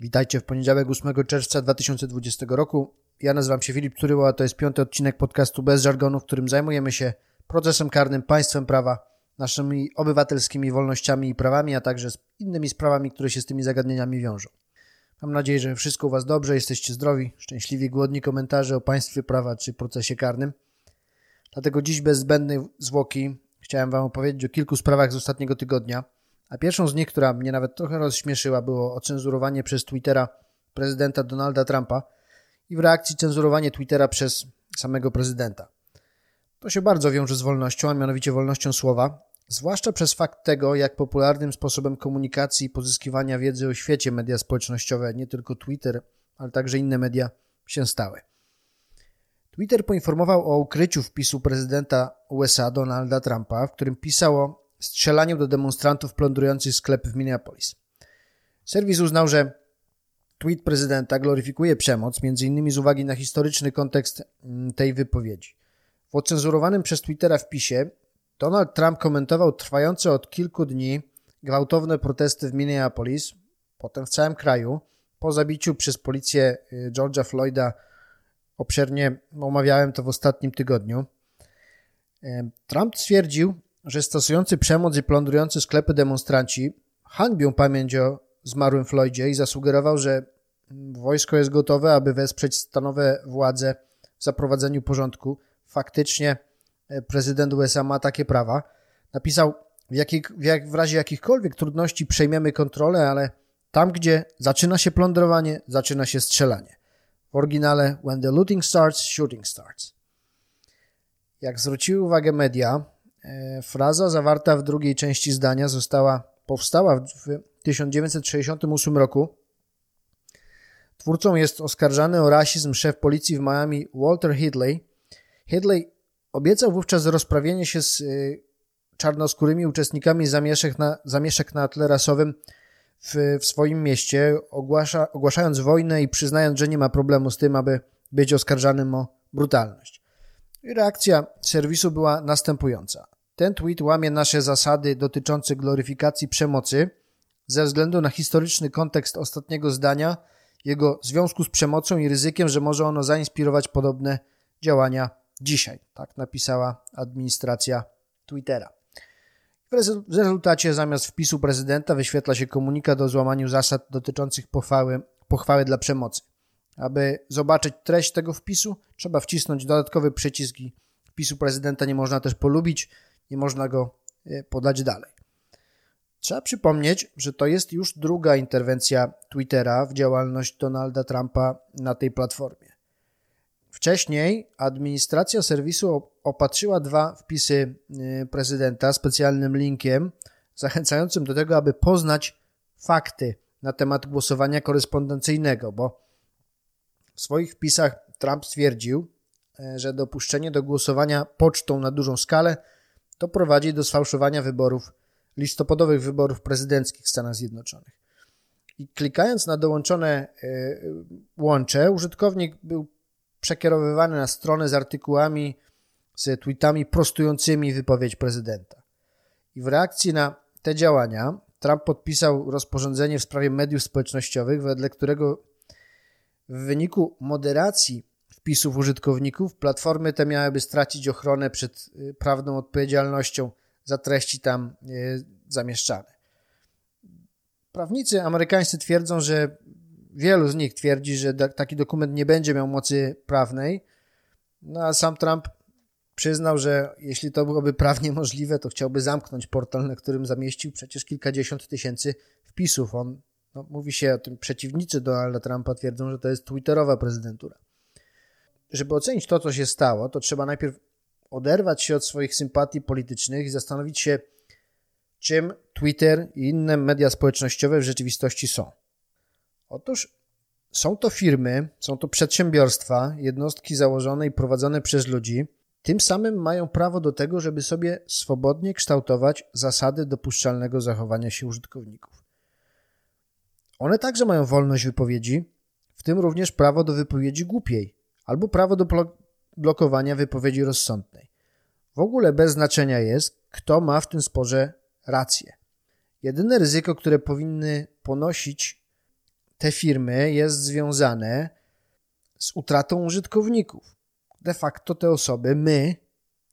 Witajcie w poniedziałek 8 czerwca 2020 roku. Ja nazywam się Filip Turyła, a to jest piąty odcinek podcastu Bez Żargonu, w którym zajmujemy się procesem karnym, państwem prawa, naszymi obywatelskimi wolnościami i prawami, a także innymi sprawami, które się z tymi zagadnieniami wiążą. Mam nadzieję, że wszystko u Was dobrze, jesteście zdrowi, szczęśliwi, głodni komentarzy o państwie prawa czy procesie karnym. Dlatego dziś bez zbędnej zwłoki chciałem Wam opowiedzieć o kilku sprawach z ostatniego tygodnia – a pierwszą z nich, która mnie nawet trochę rozśmieszyła, było ocenzurowanie przez Twittera prezydenta Donalda Trumpa i w reakcji cenzurowanie Twittera przez samego prezydenta. To się bardzo wiąże z wolnością, a mianowicie wolnością słowa, zwłaszcza przez fakt tego, jak popularnym sposobem komunikacji i pozyskiwania wiedzy o świecie media społecznościowe, nie tylko Twitter, ale także inne media się stały. Twitter poinformował o ukryciu wpisu prezydenta USA Donalda Trumpa, w którym pisało strzelaniu do demonstrantów plądrujących sklepy w Minneapolis. Serwis uznał, że tweet prezydenta gloryfikuje przemoc, m.in. z uwagi na historyczny kontekst mm, tej wypowiedzi. W ocenzurowanym przez Twittera wpisie Donald Trump komentował trwające od kilku dni gwałtowne protesty w Minneapolis, potem w całym kraju. Po zabiciu przez policję y, George'a Floyda obszernie omawiałem to w ostatnim tygodniu. Trump stwierdził, że stosujący przemoc i plądrujący sklepy demonstranci hańbią pamięć o zmarłym Floydzie i zasugerował, że wojsko jest gotowe, aby wesprzeć stanowe władze w zaprowadzeniu porządku. Faktycznie e, prezydent USA ma takie prawa. Napisał, w, w, jak, w razie jakichkolwiek trudności przejmiemy kontrolę, ale tam, gdzie zaczyna się plądrowanie, zaczyna się strzelanie. W oryginale When the looting starts, shooting starts. Jak zwróciły uwagę media, fraza zawarta w drugiej części zdania została, powstała w 1968 roku. Twórcą jest oskarżany o rasizm szef policji w Miami Walter Hidley. Hidley obiecał wówczas rozprawienie się z e, czarnoskórymi uczestnikami zamieszek na, zamieszek na tle rasowym w, w swoim mieście, ogłasza, ogłaszając wojnę i przyznając, że nie ma problemu z tym, aby być oskarżanym o brutalność. Reakcja serwisu była następująca. Ten tweet łamie nasze zasady dotyczące gloryfikacji przemocy ze względu na historyczny kontekst ostatniego zdania, jego związku z przemocą i ryzykiem, że może ono zainspirować podobne działania dzisiaj. Tak napisała administracja Twittera. W rezultacie zamiast wpisu prezydenta wyświetla się komunikat o złamaniu zasad dotyczących pochwały, pochwały dla przemocy. Aby zobaczyć treść tego wpisu, trzeba wcisnąć dodatkowy przycisk wpisu prezydenta nie można też polubić, nie można go e, podać dalej. Trzeba przypomnieć, że to jest już druga interwencja Twittera w działalność Donalda Trumpa na tej platformie. Wcześniej administracja serwisu opatrzyła dwa wpisy e, prezydenta specjalnym linkiem zachęcającym do tego, aby poznać fakty na temat głosowania korespondencyjnego, bo w swoich wpisach Trump stwierdził, e, że dopuszczenie do głosowania pocztą na dużą skalę to prowadzi do sfałszowania wyborów, listopadowych wyborów prezydenckich w Stanach Zjednoczonych. I klikając na dołączone e, łącze, użytkownik był przekierowywany na stronę z artykułami, z tweetami prostującymi wypowiedź prezydenta. I w reakcji na te działania Trump podpisał rozporządzenie w sprawie mediów społecznościowych, wedle którego w wyniku moderacji wpisów użytkowników, platformy te miałyby stracić ochronę przed y, prawną odpowiedzialnością za treści tam y, zamieszczane. Prawnicy amerykańscy twierdzą, że wielu z nich twierdzi, że taki dokument nie będzie miał mocy prawnej, no a sam Trump przyznał, że jeśli to byłoby prawnie możliwe, to chciałby zamknąć portal, na którym zamieścił przecież kilkadziesiąt tysięcy wpisów. On, no, mówi się o tym, przeciwnicy Donalda Trumpa twierdzą, że to jest twitterowa prezydentura żeby ocenić to, co się stało, to trzeba najpierw oderwać się od swoich sympatii politycznych i zastanowić się, czym Twitter i inne media społecznościowe w rzeczywistości są. Otóż są to firmy, są to przedsiębiorstwa, jednostki założone i prowadzone przez ludzi, tym samym mają prawo do tego, żeby sobie swobodnie kształtować zasady dopuszczalnego zachowania się użytkowników. One także mają wolność wypowiedzi, w tym również prawo do wypowiedzi głupiej, albo prawo do blokowania wypowiedzi rozsądnej. W ogóle bez znaczenia jest, kto ma w tym sporze rację. Jedyne ryzyko, które powinny ponosić te firmy jest związane z utratą użytkowników. De facto te osoby, my,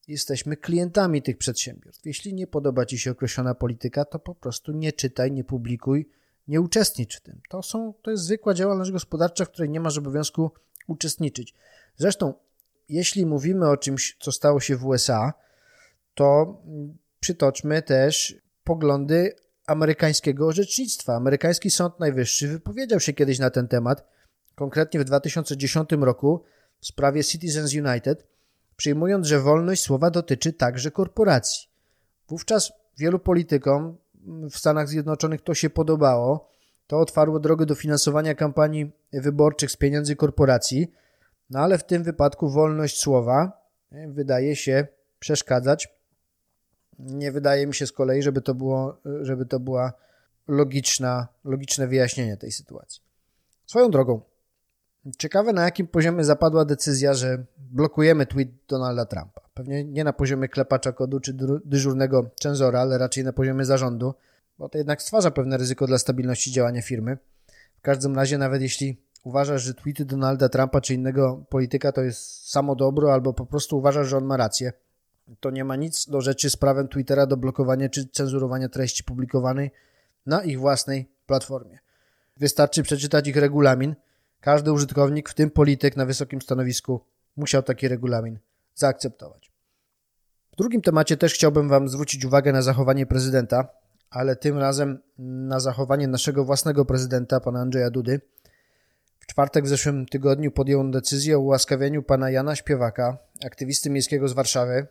jesteśmy klientami tych przedsiębiorstw. Jeśli nie podoba Ci się określona polityka, to po prostu nie czytaj, nie publikuj, nie uczestnicz w tym. To, są, to jest zwykła działalność gospodarcza, w której nie masz obowiązku uczestniczyć. Zresztą, jeśli mówimy o czymś, co stało się w USA, to przytoczmy też poglądy amerykańskiego orzecznictwa. Amerykański Sąd Najwyższy wypowiedział się kiedyś na ten temat, konkretnie w 2010 roku w sprawie Citizens United, przyjmując, że wolność słowa dotyczy także korporacji. Wówczas wielu politykom w Stanach Zjednoczonych to się podobało. To otwarło drogę do finansowania kampanii wyborczych z pieniędzy korporacji, no ale w tym wypadku wolność słowa e, wydaje się przeszkadzać. Nie wydaje mi się z kolei, żeby to było, żeby to była logiczna, logiczne wyjaśnienie tej sytuacji. Swoją drogą, ciekawe na jakim poziomie zapadła decyzja, że blokujemy tweet Donalda Trumpa. Pewnie nie na poziomie klepacza kodu czy dyżurnego cenzora, ale raczej na poziomie zarządu, bo to jednak stwarza pewne ryzyko dla stabilności działania firmy. W każdym razie, nawet jeśli uważasz, że tweety Donalda Trumpa czy innego polityka to jest samo dobro, albo po prostu uważasz, że on ma rację, to nie ma nic do rzeczy z prawem Twittera do blokowania czy cenzurowania treści publikowanej na ich własnej platformie. Wystarczy przeczytać ich regulamin. Każdy użytkownik, w tym polityk na wysokim stanowisku, musiał taki regulamin zaakceptować. W drugim temacie też chciałbym Wam zwrócić uwagę na zachowanie prezydenta, ale tym razem na zachowanie naszego własnego prezydenta, pana Andrzeja Dudy. W czwartek w zeszłym tygodniu podjął decyzję o ułaskawieniu pana Jana Śpiewaka, aktywisty miejskiego z Warszawy.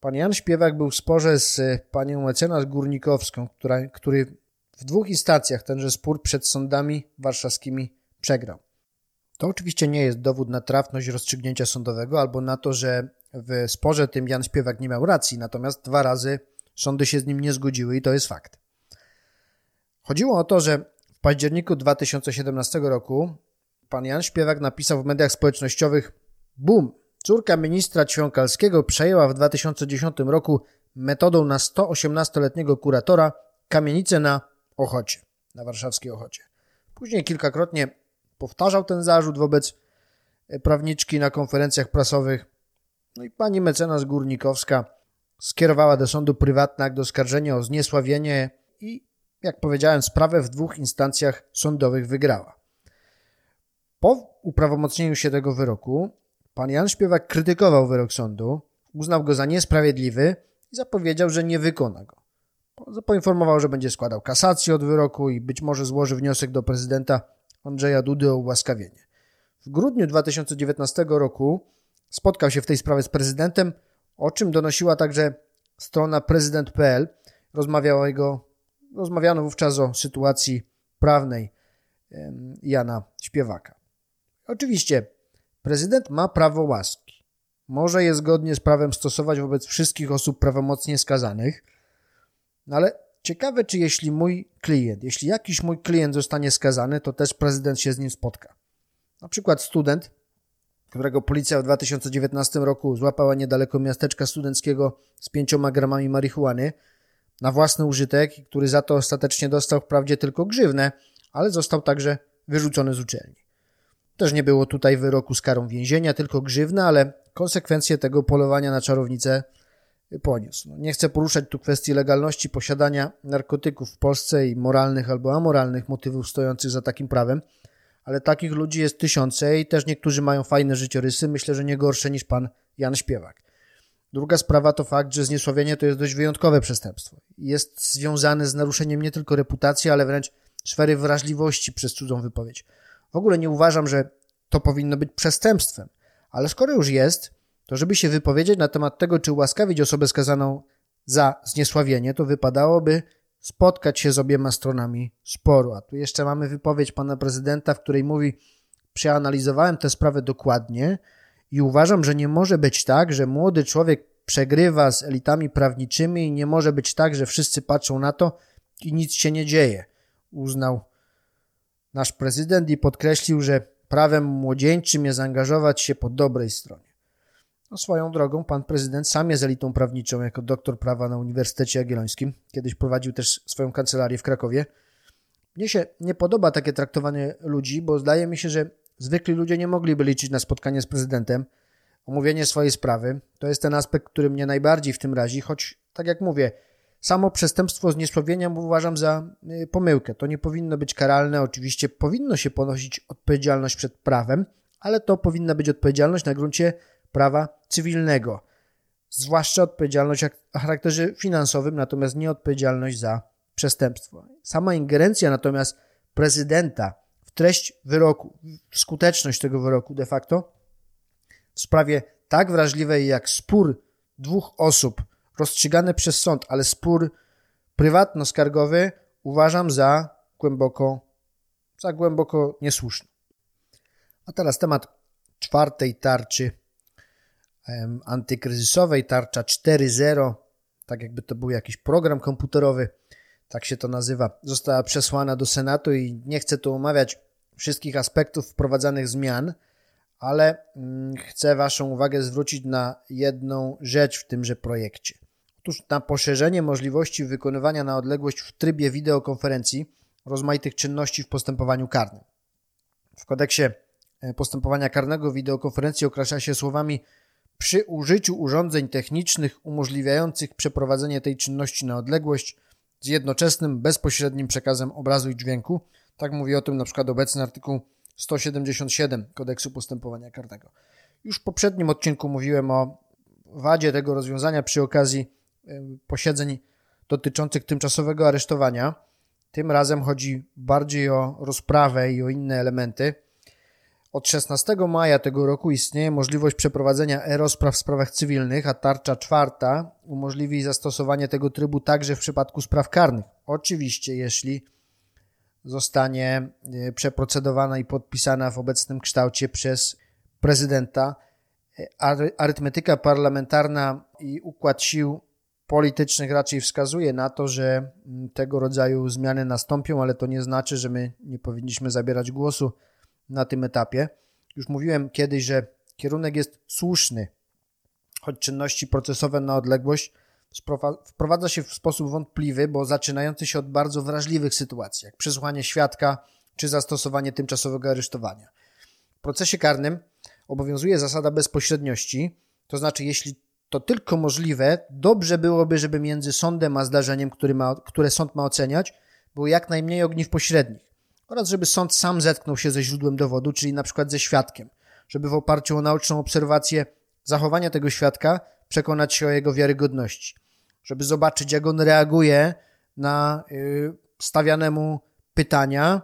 Pan Jan Śpiewak był w sporze z panią mecenas Górnikowską, która, który w dwóch instancjach tenże spór przed sądami warszawskimi przegrał. To oczywiście nie jest dowód na trafność rozstrzygnięcia sądowego albo na to, że w sporze tym Jan Śpiewak nie miał racji, natomiast dwa razy sądy się z nim nie zgodziły i to jest fakt. Chodziło o to, że w październiku 2017 roku pan Jan Śpiewak napisał w mediach społecznościowych Bum! Córka ministra Ćwiąkalskiego przejęła w 2010 roku metodą na 118-letniego kuratora kamienicę na Ochocie, na warszawskiej Ochocie. Później kilkakrotnie powtarzał ten zarzut wobec e, prawniczki na konferencjach prasowych. No i pani mecenas Górnikowska skierowała do sądu prywatny akt oskarżenia o zniesławienie i, jak powiedziałem, sprawę w dwóch instancjach sądowych wygrała. Po uprawomocnieniu się tego wyroku, pan Jan Śpiewak krytykował wyrok sądu, uznał go za niesprawiedliwy i zapowiedział, że nie wykona go. Poinformował, że będzie składał kasację od wyroku i być może złoży wniosek do prezydenta Andrzeja Dudy o ułaskawienie. W grudniu 2019 roku spotkał się w tej sprawie z prezydentem, o czym donosiła także strona prezydent.pl. Rozmawiała jego, rozmawiano wówczas o sytuacji prawnej Jana Śpiewaka. Oczywiście prezydent ma prawo łaski. Może je zgodnie z prawem stosować wobec wszystkich osób prawomocnie skazanych, no ale Ciekawe, czy jeśli mój klient, jeśli jakiś mój klient zostanie skazany, to też prezydent się z nim spotka. Na przykład student, którego policja w 2019 roku złapała niedaleko miasteczka studenckiego z pięcioma gramami marihuany na własny użytek, który za to ostatecznie dostał wprawdzie tylko grzywne, ale został także wyrzucony z uczelni. Też nie było tutaj wyroku z karą więzienia, tylko grzywne, ale konsekwencje tego polowania na czarownicę poniósł. No, nie chcę poruszać tu kwestii legalności posiadania narkotyków w Polsce i moralnych albo amoralnych motywów stojących za takim prawem, ale takich ludzi jest tysiące i też niektórzy mają fajne życiorysy, myślę, że nie gorsze niż pan Jan Śpiewak. Druga sprawa to fakt, że zniesławienie to jest dość wyjątkowe przestępstwo. Jest związane z naruszeniem nie tylko reputacji, ale wręcz sfery wrażliwości przez cudzą wypowiedź. W ogóle nie uważam, że to powinno być przestępstwem, ale skoro już jest, to żeby się wypowiedzieć na temat tego, czy ułaskawić osobę skazaną za zniesławienie, to wypadałoby spotkać się z obiema stronami sporu. A tu jeszcze mamy wypowiedź pana prezydenta, w której mówi: Przeanalizowałem tę sprawę dokładnie i uważam, że nie może być tak, że młody człowiek przegrywa z elitami prawniczymi i nie może być tak, że wszyscy patrzą na to i nic się nie dzieje. Uznał nasz prezydent i podkreślił, że prawem młodzieńczym jest zaangażować się po dobrej stronie. No, swoją drogą, pan prezydent sam jest elitą prawniczą jako doktor prawa na Uniwersytecie Jagiellońskim. Kiedyś prowadził też swoją kancelarię w Krakowie. Mnie się nie podoba takie traktowanie ludzi, bo zdaje mi się, że zwykli ludzie nie mogliby liczyć na spotkanie z prezydentem, omówienie swojej sprawy. To jest ten aspekt, który mnie najbardziej w tym razi, choć tak jak mówię, samo przestępstwo zniesławienia uważam za y, pomyłkę. To nie powinno być karalne. Oczywiście powinno się ponosić odpowiedzialność przed prawem, ale to powinna być odpowiedzialność na gruncie prawa cywilnego. Zwłaszcza odpowiedzialność o charakterze finansowym, natomiast nie odpowiedzialność za przestępstwo. Sama ingerencja natomiast prezydenta w treść wyroku, w skuteczność tego wyroku de facto, w sprawie tak wrażliwej jak spór dwóch osób rozstrzygany przez sąd, ale spór prywatno-skargowy uważam za głęboko, za głęboko niesłuszny. A teraz temat czwartej tarczy antykryzysowej, tarcza 4.0, tak jakby to był jakiś program komputerowy, tak się to nazywa, została przesłana do Senatu i nie chcę tu omawiać wszystkich aspektów wprowadzanych zmian, ale mm, chcę Waszą uwagę zwrócić na jedną rzecz w tymże projekcie. Otóż na poszerzenie możliwości wykonywania na odległość w trybie wideokonferencji rozmaitych czynności w postępowaniu karnym. W kodeksie e, postępowania karnego wideokonferencji określa się słowami przy użyciu urządzeń technicznych umożliwiających przeprowadzenie tej czynności na odległość z jednoczesnym, bezpośrednim przekazem obrazu i dźwięku. Tak mówi o tym na przykład obecny artykuł 177 Kodeksu Postępowania Karnego. Już w poprzednim odcinku mówiłem o wadzie tego rozwiązania przy okazji posiedzeń dotyczących tymczasowego aresztowania. Tym razem chodzi bardziej o rozprawę i o inne elementy. Od 16 maja tego roku istnieje możliwość przeprowadzenia e-rozpraw w sprawach cywilnych, a tarcza czwarta umożliwi zastosowanie tego trybu także w przypadku spraw karnych. Oczywiście, jeśli zostanie e, przeprocedowana i podpisana w obecnym kształcie przez prezydenta. E, arytmetyka parlamentarna i układ sił politycznych raczej wskazuje na to, że mm, tego rodzaju zmiany nastąpią, ale to nie znaczy, że my nie powinniśmy zabierać głosu na tym etapie. Już mówiłem kiedyś, że kierunek jest słuszny, choć czynności procesowe na odległość wprowadza się w sposób wątpliwy, bo zaczynający się od bardzo wrażliwych sytuacji, jak przesłuchanie świadka czy zastosowanie tymczasowego aresztowania. W procesie karnym obowiązuje zasada bezpośredniości, to znaczy, jeśli to tylko możliwe, dobrze byłoby, żeby między sądem a zdarzeniem, który ma, które sąd ma oceniać, było jak najmniej ogniw pośrednich oraz żeby sąd sam zetknął się ze źródłem dowodu, czyli na przykład ze świadkiem, żeby w oparciu o naoczną obserwację zachowania tego świadka przekonać się o jego wiarygodności, żeby zobaczyć, jak on reaguje na y, stawiane mu pytania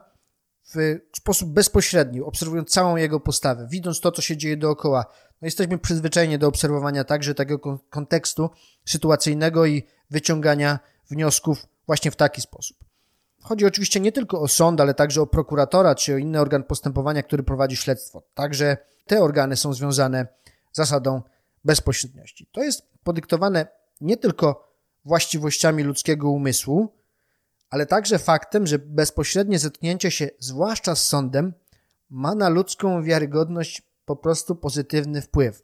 w sposób bezpośredni, obserwując całą jego postawę, widząc to, co się dzieje dookoła. No jesteśmy przyzwyczajeni do obserwowania także takiego kontekstu sytuacyjnego i wyciągania wniosków właśnie w taki sposób. Chodzi oczywiście nie tylko o sąd, ale także o prokuratora czy o inny organ postępowania, który prowadzi śledztwo. Także te organy są związane zasadą bezpośredniości. To jest podyktowane nie tylko właściwościami ludzkiego umysłu, ale także faktem, że bezpośrednie zetknięcie się, zwłaszcza z sądem, ma na ludzką wiarygodność po prostu pozytywny wpływ.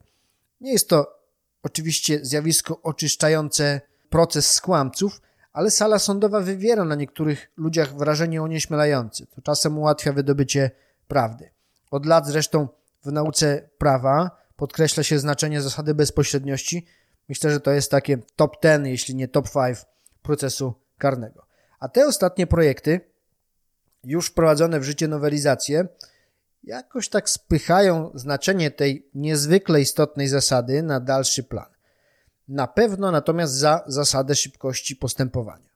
Nie jest to oczywiście zjawisko oczyszczające proces skłamców, ale sala sądowa wywiera na niektórych ludziach wrażenie onieśmielające. To czasem ułatwia wydobycie prawdy. Od lat zresztą w nauce prawa podkreśla się znaczenie zasady bezpośredniości. Myślę, że to jest takie top 10, jeśli nie top 5 procesu karnego. A te ostatnie projekty, już wprowadzone w życie nowelizacje, jakoś tak spychają znaczenie tej niezwykle istotnej zasady na dalszy plan. Na pewno natomiast za zasadę szybkości postępowania.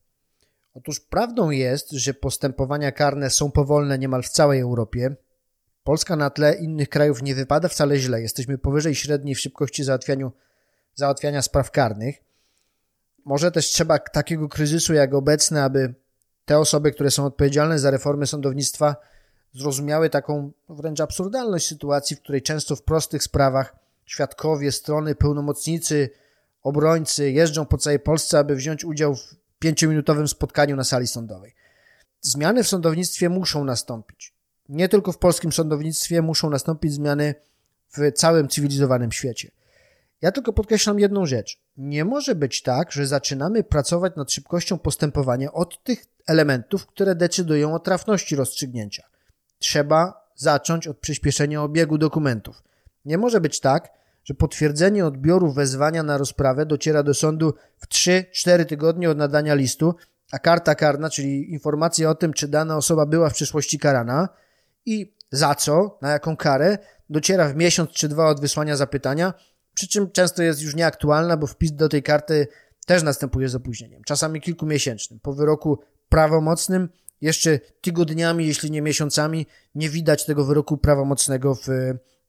Otóż prawdą jest, że postępowania karne są powolne niemal w całej Europie. Polska na tle innych krajów nie wypada wcale źle. Jesteśmy powyżej średniej w szybkości załatwianiu, załatwiania spraw karnych. Może też trzeba takiego kryzysu jak obecny, aby te osoby, które są odpowiedzialne za reformę sądownictwa, zrozumiały taką wręcz absurdalność sytuacji, w której często w prostych sprawach świadkowie, strony, pełnomocnicy, obrońcy jeżdżą po całej Polsce, aby wziąć udział w pięciominutowym spotkaniu na sali sądowej. Zmiany w sądownictwie muszą nastąpić. Nie tylko w polskim sądownictwie muszą nastąpić zmiany w całym cywilizowanym świecie. Ja tylko podkreślam jedną rzecz. Nie może być tak, że zaczynamy pracować nad szybkością postępowania od tych elementów, które decydują o trafności rozstrzygnięcia. Trzeba zacząć od przyspieszenia obiegu dokumentów. Nie może być tak, że potwierdzenie odbioru wezwania na rozprawę dociera do sądu w 3-4 tygodnie od nadania listu, a karta karna, czyli informacja o tym, czy dana osoba była w przyszłości karana i za co, na jaką karę, dociera w miesiąc czy dwa od wysłania zapytania, przy czym często jest już nieaktualna, bo wpis do tej karty też następuje z opóźnieniem, czasami kilkumiesięcznym. Po wyroku prawomocnym jeszcze tygodniami, jeśli nie miesiącami, nie widać tego wyroku prawomocnego w,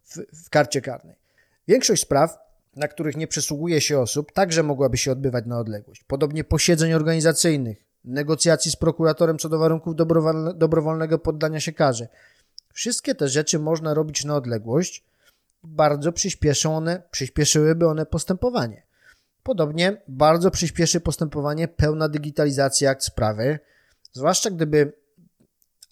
w, w karcie karnej. Większość spraw, na których nie przysługuje się osób, także mogłaby się odbywać na odległość. Podobnie posiedzeń organizacyjnych, negocjacji z prokuratorem co do warunków dobrowolnego poddania się karze. Wszystkie te rzeczy można robić na odległość. Bardzo przyspieszą one, przyspieszyłyby one postępowanie. Podobnie bardzo przyspieszy postępowanie pełna digitalizacja akt sprawy, zwłaszcza gdyby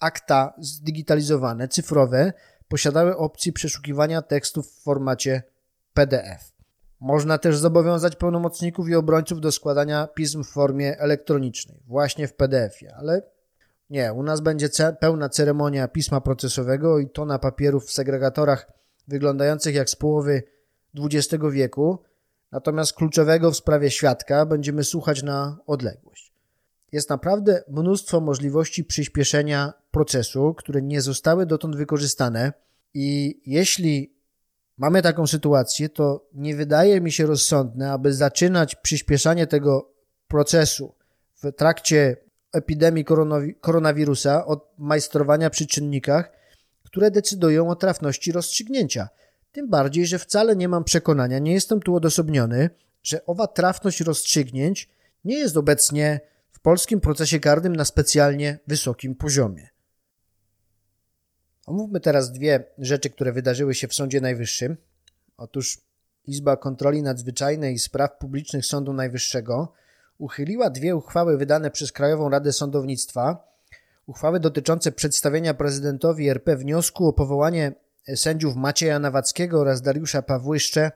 akta zdigitalizowane, cyfrowe, posiadały opcję przeszukiwania tekstów w formacie PDF. Można też zobowiązać pełnomocników i obrońców do składania pism w formie elektronicznej, właśnie w PDF-ie, ale nie, u nas będzie pełna ceremonia pisma procesowego i tona papierów w segregatorach wyglądających jak z połowy XX wieku, natomiast kluczowego w sprawie świadka będziemy słuchać na odległość. Jest naprawdę mnóstwo możliwości przyspieszenia procesu, które nie zostały dotąd wykorzystane i jeśli mamy taką sytuację, to nie wydaje mi się rozsądne, aby zaczynać przyspieszanie tego procesu w trakcie epidemii koronawirusa od majstrowania przy czynnikach, które decydują o trafności rozstrzygnięcia. Tym bardziej, że wcale nie mam przekonania, nie jestem tu odosobniony, że owa trafność rozstrzygnięć nie jest obecnie w polskim procesie karnym na specjalnie wysokim poziomie. Omówmy teraz dwie rzeczy, które wydarzyły się w Sądzie Najwyższym. Otóż Izba Kontroli Nadzwyczajnej i Spraw Publicznych Sądu Najwyższego uchyliła dwie uchwały wydane przez Krajową Radę Sądownictwa. Uchwały dotyczące przedstawienia prezydentowi RP wniosku o powołanie sędziów Macieja Nawackiego oraz Dariusza Pawłyszcze.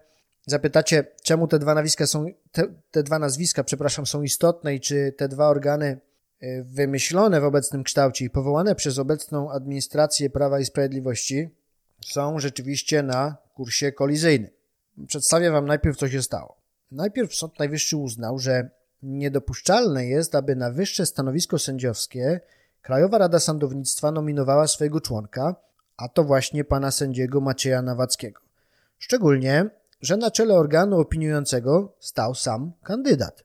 Zapytacie, czemu te dwa nazwiska są, te, te dwa nazwiska, przepraszam, są istotne i czy te dwa organy wymyślone w obecnym kształcie i powołane przez obecną administrację Prawa i Sprawiedliwości są rzeczywiście na kursie kolizyjnym. Przedstawię Wam najpierw, co się stało. Najpierw Sąd Najwyższy uznał, że niedopuszczalne jest, aby na wyższe stanowisko sędziowskie Krajowa Rada Sądownictwa nominowała swojego członka, a to właśnie pana sędziego Macieja Nawackiego. Szczególnie, że na czele organu opiniującego stał sam kandydat.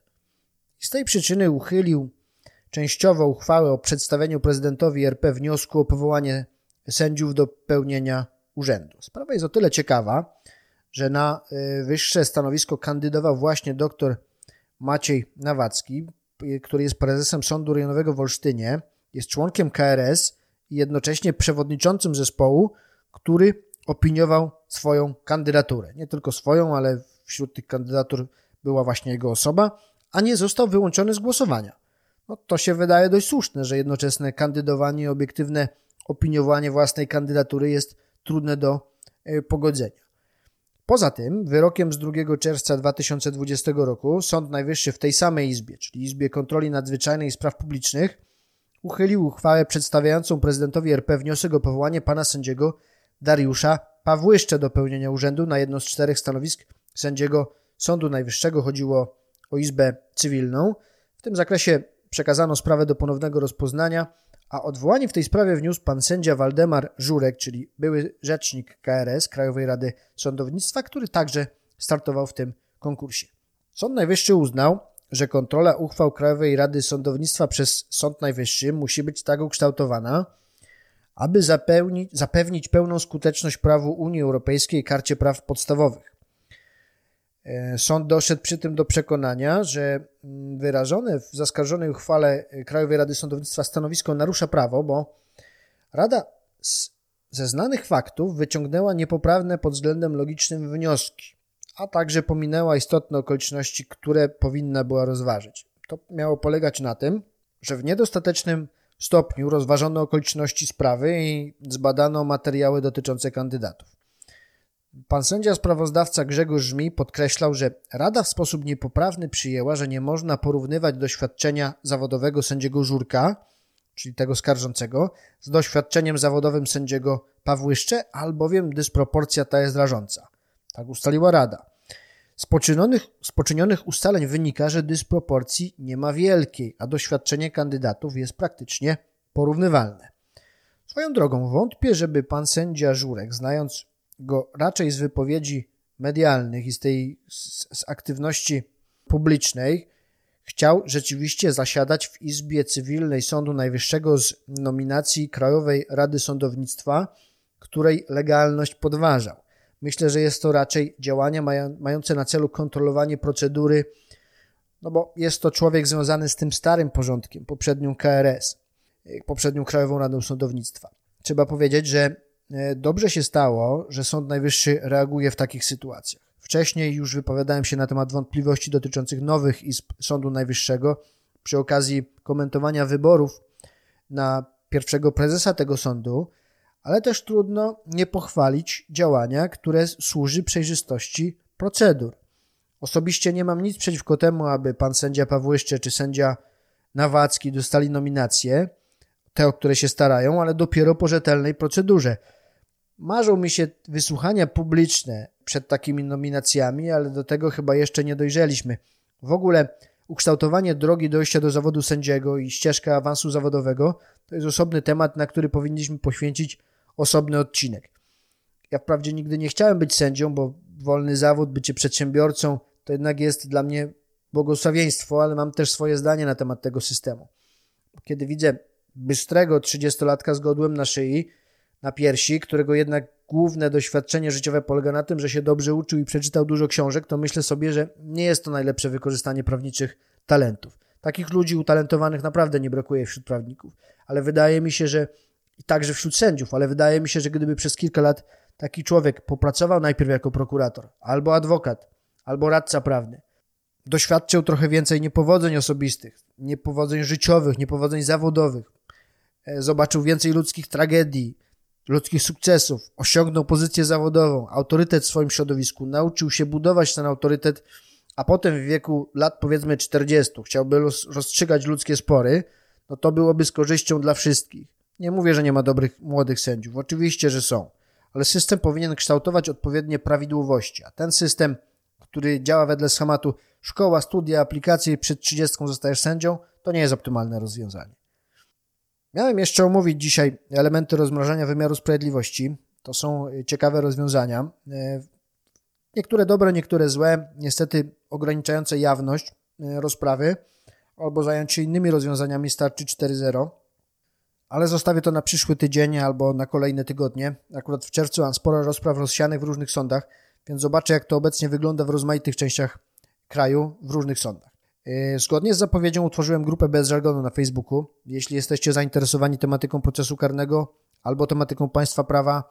Z tej przyczyny uchylił częściowo uchwałę o przedstawieniu prezydentowi RP wniosku o powołanie sędziów do pełnienia urzędu. Sprawa jest o tyle ciekawa, że na y, wyższe stanowisko kandydował właśnie dr Maciej Nawacki, y, który jest prezesem Sądu Rejonowego w Olsztynie, jest członkiem KRS i jednocześnie przewodniczącym zespołu, który opiniował swoją kandydaturę. Nie tylko swoją, ale wśród tych kandydatur była właśnie jego osoba, a nie został wyłączony z głosowania no to się wydaje dość słuszne, że jednoczesne kandydowanie i obiektywne opiniowanie własnej kandydatury jest trudne do e, pogodzenia. Poza tym, wyrokiem z 2 czerwca 2020 roku Sąd Najwyższy w tej samej Izbie, czyli Izbie Kontroli Nadzwyczajnej i Spraw Publicznych, uchylił uchwałę przedstawiającą prezydentowi RP wniosek o powołanie pana sędziego Dariusza Pawłyszcze do pełnienia urzędu na jedno z czterech stanowisk sędziego Sądu Najwyższego. Chodziło o Izbę Cywilną. W tym zakresie przekazano sprawę do ponownego rozpoznania, a odwołanie w tej sprawie wniósł pan sędzia Waldemar Żurek, czyli były rzecznik KRS, Krajowej Rady Sądownictwa, który także startował w tym konkursie. Sąd Najwyższy uznał, że kontrola uchwał Krajowej Rady Sądownictwa przez Sąd Najwyższy musi być tak ukształtowana, aby zapewnić, pełną skuteczność prawu Unii Europejskiej i Karcie Praw Podstawowych. E, sąd doszedł przy tym do przekonania, że mm, wyrażone w zaskarżonej uchwale Krajowej Rady Sądownictwa stanowisko narusza prawo, bo Rada ze znanych faktów wyciągnęła niepoprawne pod względem logicznym wnioski, a także pominęła istotne okoliczności, które powinna była rozważyć. To miało polegać na tym, że w niedostatecznym stopniu rozważono okoliczności sprawy i zbadano materiały dotyczące kandydatów. Pan sędzia sprawozdawca Grzegorz Żmi podkreślał, że Rada w sposób niepoprawny przyjęła, że nie można porównywać doświadczenia zawodowego sędziego Żurka, czyli tego skarżącego, z doświadczeniem zawodowym sędziego Pawłyszcze, albowiem dysproporcja ta jest rażąca. Tak ustaliła Rada. Z poczynionych, z poczynionych ustaleń wynika, że dysproporcji nie ma wielkiej, a doświadczenie kandydatów jest praktycznie porównywalne. Swoją drogą wątpię, żeby pan sędzia Żurek, znając go raczej z wypowiedzi medialnych i z tej z, z aktywności publicznej, chciał rzeczywiście zasiadać w Izbie Cywilnej Sądu Najwyższego z nominacji Krajowej Rady Sądownictwa, której legalność podważał. Myślę, że jest to raczej działania mające na celu kontrolowanie procedury, no bo jest to człowiek związany z tym starym porządkiem, poprzednią KRS, poprzednią Krajową Radą Sądownictwa. Trzeba powiedzieć, że dobrze się stało, że Sąd Najwyższy reaguje w takich sytuacjach. Wcześniej już wypowiadałem się na temat wątpliwości dotyczących nowych izb Sądu Najwyższego przy okazji komentowania wyborów na pierwszego prezesa tego sądu, ale też trudno nie pochwalić działania, które służy przejrzystości procedur. Osobiście nie mam nic przeciwko temu, aby pan sędzia Pawłyszcze czy sędzia Nawacki dostali nominacje, te, o które się starają, ale dopiero po rzetelnej procedurze. Marzą mi się wysłuchania publiczne przed takimi nominacjami, ale do tego chyba jeszcze nie dojrzeliśmy. W ogóle ukształtowanie drogi dojścia do zawodu sędziego i ścieżka awansu zawodowego to jest osobny temat, na który powinniśmy poświęcić osobny odcinek. Ja wprawdzie nigdy nie chciałem być sędzią, bo wolny zawód, bycie przedsiębiorcą to jednak jest dla mnie błogosławieństwo, ale mam też swoje zdanie na temat tego systemu. Kiedy widzę bystrego trzydziestolatka z godłem na szyi, na piersi, którego jednak główne doświadczenie życiowe polega na tym, że się dobrze uczył i przeczytał dużo książek, to myślę sobie, że nie jest to najlepsze wykorzystanie prawniczych talentów. Takich ludzi utalentowanych naprawdę nie brakuje wśród prawników, ale wydaje mi się, że i także wśród sędziów, ale wydaje mi się, że gdyby przez kilka lat taki człowiek popracował najpierw jako prokurator, albo adwokat, albo radca prawny, doświadczył trochę więcej niepowodzeń osobistych, niepowodzeń życiowych, niepowodzeń zawodowych, e, zobaczył więcej ludzkich tragedii, ludzkich sukcesów, osiągnął pozycję zawodową, autorytet w swoim środowisku, nauczył się budować ten autorytet, a potem w wieku lat powiedzmy 40 chciałby rozstrzygać ludzkie spory, no to byłoby z korzyścią dla wszystkich. Nie mówię, że nie ma dobrych młodych sędziów. Oczywiście, że są. Ale system powinien kształtować odpowiednie prawidłowości. A ten system, który działa wedle schematu szkoła, studia, aplikacje i przed 30 zostajesz sędzią, to nie jest optymalne rozwiązanie. Miałem jeszcze omówić dzisiaj elementy rozmrażania wymiaru sprawiedliwości. To są ciekawe rozwiązania. E, niektóre dobre, niektóre złe, niestety ograniczające jawność e, rozprawy albo zająć się innymi rozwiązaniami starczy 4.0 ale zostawię to na przyszły tydzień albo na kolejne tygodnie. Akurat w czerwcu mam sporo rozpraw rozsianych w różnych sądach, więc zobaczę, jak to obecnie wygląda w rozmaitych częściach kraju, w różnych sądach. Yy, zgodnie z zapowiedzią utworzyłem grupę bez żargonu na Facebooku. Jeśli jesteście zainteresowani tematyką procesu karnego albo tematyką państwa prawa,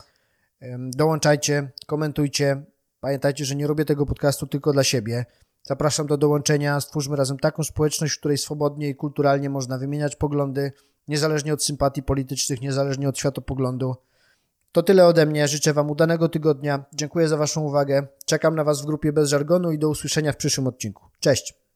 dołączajcie, komentujcie. Pamiętajcie, że nie robię tego podcastu tylko dla siebie. Zapraszam do dołączenia. Stwórzmy razem taką społeczność, w której swobodnie i kulturalnie można wymieniać poglądy, niezależnie od sympatii politycznych, niezależnie od światopoglądu. To tyle ode mnie. Życzę Wam udanego tygodnia. Dziękuję za Waszą uwagę. Czekam na Was w grupie bez żargonu i do usłyszenia w przyszłym odcinku. Cześć!